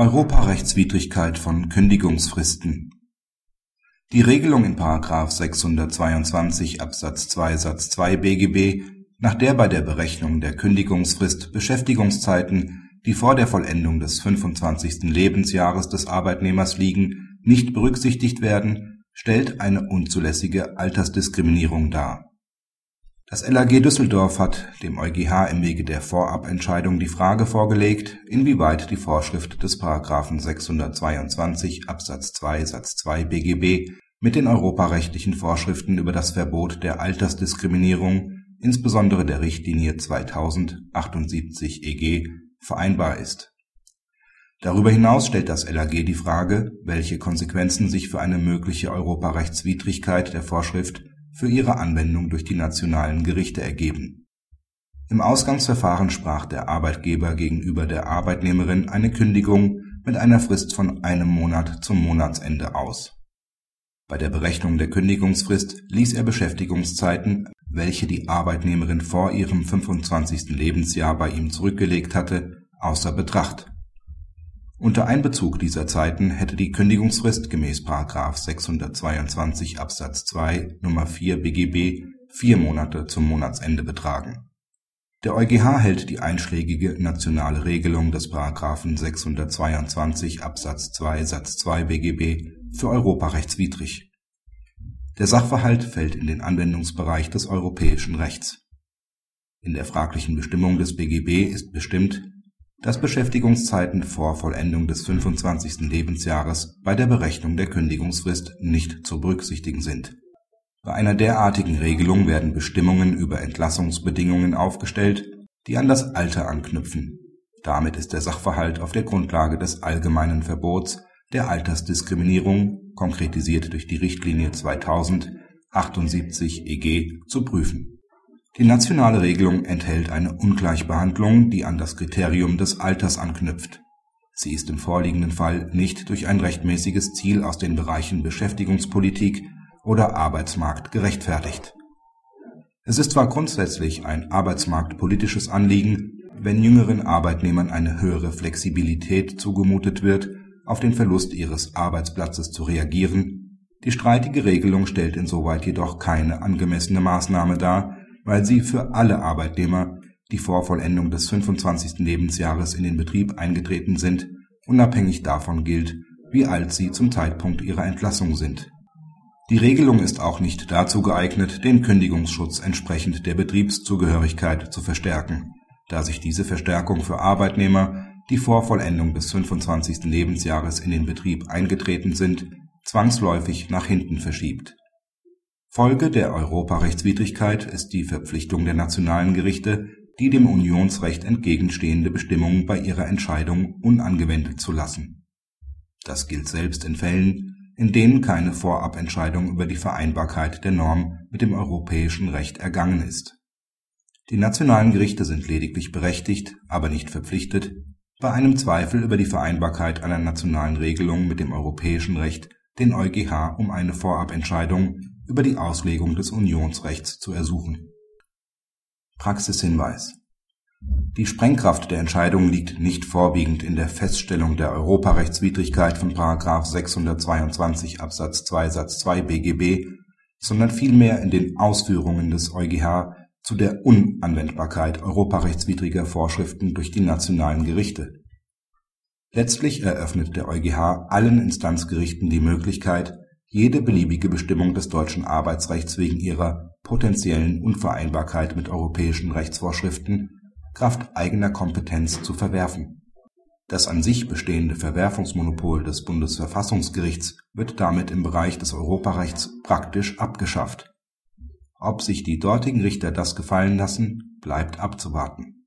Europarechtswidrigkeit von Kündigungsfristen Die Regelung in § 622 Absatz 2 Satz 2 BGB, nach der bei der Berechnung der Kündigungsfrist Beschäftigungszeiten, die vor der Vollendung des 25. Lebensjahres des Arbeitnehmers liegen, nicht berücksichtigt werden, stellt eine unzulässige Altersdiskriminierung dar das LAG Düsseldorf hat dem EuGH im Wege der Vorabentscheidung die Frage vorgelegt, inwieweit die Vorschrift des § 622 Absatz 2 Satz 2 BGB mit den europarechtlichen Vorschriften über das Verbot der Altersdiskriminierung, insbesondere der Richtlinie 2000/78/EG, vereinbar ist. Darüber hinaus stellt das LAG die Frage, welche Konsequenzen sich für eine mögliche Europarechtswidrigkeit der Vorschrift für ihre Anwendung durch die nationalen Gerichte ergeben. Im Ausgangsverfahren sprach der Arbeitgeber gegenüber der Arbeitnehmerin eine Kündigung mit einer Frist von einem Monat zum Monatsende aus. Bei der Berechnung der Kündigungsfrist ließ er Beschäftigungszeiten, welche die Arbeitnehmerin vor ihrem 25. Lebensjahr bei ihm zurückgelegt hatte, außer Betracht unter Einbezug dieser Zeiten hätte die Kündigungsfrist gemäß § 622 Absatz 2 Nr. 4 BGB vier Monate zum Monatsende betragen. Der EuGH hält die einschlägige nationale Regelung des § 622 Absatz 2 Satz 2 BGB für europarechtswidrig. Der Sachverhalt fällt in den Anwendungsbereich des europäischen Rechts. In der fraglichen Bestimmung des BGB ist bestimmt dass Beschäftigungszeiten vor Vollendung des 25. Lebensjahres bei der Berechnung der Kündigungsfrist nicht zu berücksichtigen sind. Bei einer derartigen Regelung werden Bestimmungen über Entlassungsbedingungen aufgestellt, die an das Alter anknüpfen. Damit ist der Sachverhalt auf der Grundlage des allgemeinen Verbots der Altersdiskriminierung, konkretisiert durch die Richtlinie 2000 78 EG, zu prüfen die nationale Regelung enthält eine Ungleichbehandlung, die an das Kriterium des Alters anknüpft. Sie ist im vorliegenden Fall nicht durch ein rechtmäßiges Ziel aus den Bereichen Beschäftigungspolitik oder Arbeitsmarkt gerechtfertigt. Es ist zwar grundsätzlich ein arbeitsmarktpolitisches Anliegen, wenn jüngeren Arbeitnehmern eine höhere Flexibilität zugemutet wird, auf den Verlust ihres Arbeitsplatzes zu reagieren, die streitige Regelung stellt insoweit jedoch keine angemessene Maßnahme dar weil sie für alle Arbeitnehmer, die vor Vollendung des 25. Lebensjahres in den Betrieb eingetreten sind, unabhängig davon gilt, wie alt sie zum Zeitpunkt ihrer Entlassung sind. Die Regelung ist auch nicht dazu geeignet, den Kündigungsschutz entsprechend der Betriebszugehörigkeit zu verstärken, da sich diese Verstärkung für Arbeitnehmer, die vor Vollendung des 25. Lebensjahres in den Betrieb eingetreten sind, zwangsläufig nach hinten verschiebt Folge der Europarechtswidrigkeit ist die Verpflichtung der nationalen Gerichte, die dem Unionsrecht entgegenstehende Bestimmungen bei ihrer Entscheidung unangewendet zu lassen. Das gilt selbst in Fällen, in denen keine Vorabentscheidung über die Vereinbarkeit der Norm mit dem europäischen Recht ergangen ist. Die nationalen Gerichte sind lediglich berechtigt, aber nicht verpflichtet, bei einem Zweifel über die Vereinbarkeit einer nationalen Regelung mit dem europäischen Recht den EuGH um eine Vorabentscheidung über die Auslegung des Unionsrechts zu ersuchen. Praxishinweis Die Sprengkraft der Entscheidung liegt nicht vorwiegend in der Feststellung der Europarechtswidrigkeit von § 622 Absatz 2 Satz 2 BGB, sondern vielmehr in den Ausführungen des EuGH zu der Unanwendbarkeit europarechtswidriger Vorschriften durch die nationalen Gerichte. Letztlich eröffnet der EuGH allen Instanzgerichten die Möglichkeit jede beliebige Bestimmung des deutschen Arbeitsrechts wegen ihrer potenziellen Unvereinbarkeit mit europäischen Rechtsvorschriften kraft eigener Kompetenz zu verwerfen. Das an sich bestehende Verwerfungsmonopol des Bundesverfassungsgerichts wird damit im Bereich des Europarechts praktisch abgeschafft. Ob sich die dortigen Richter das gefallen lassen, bleibt abzuwarten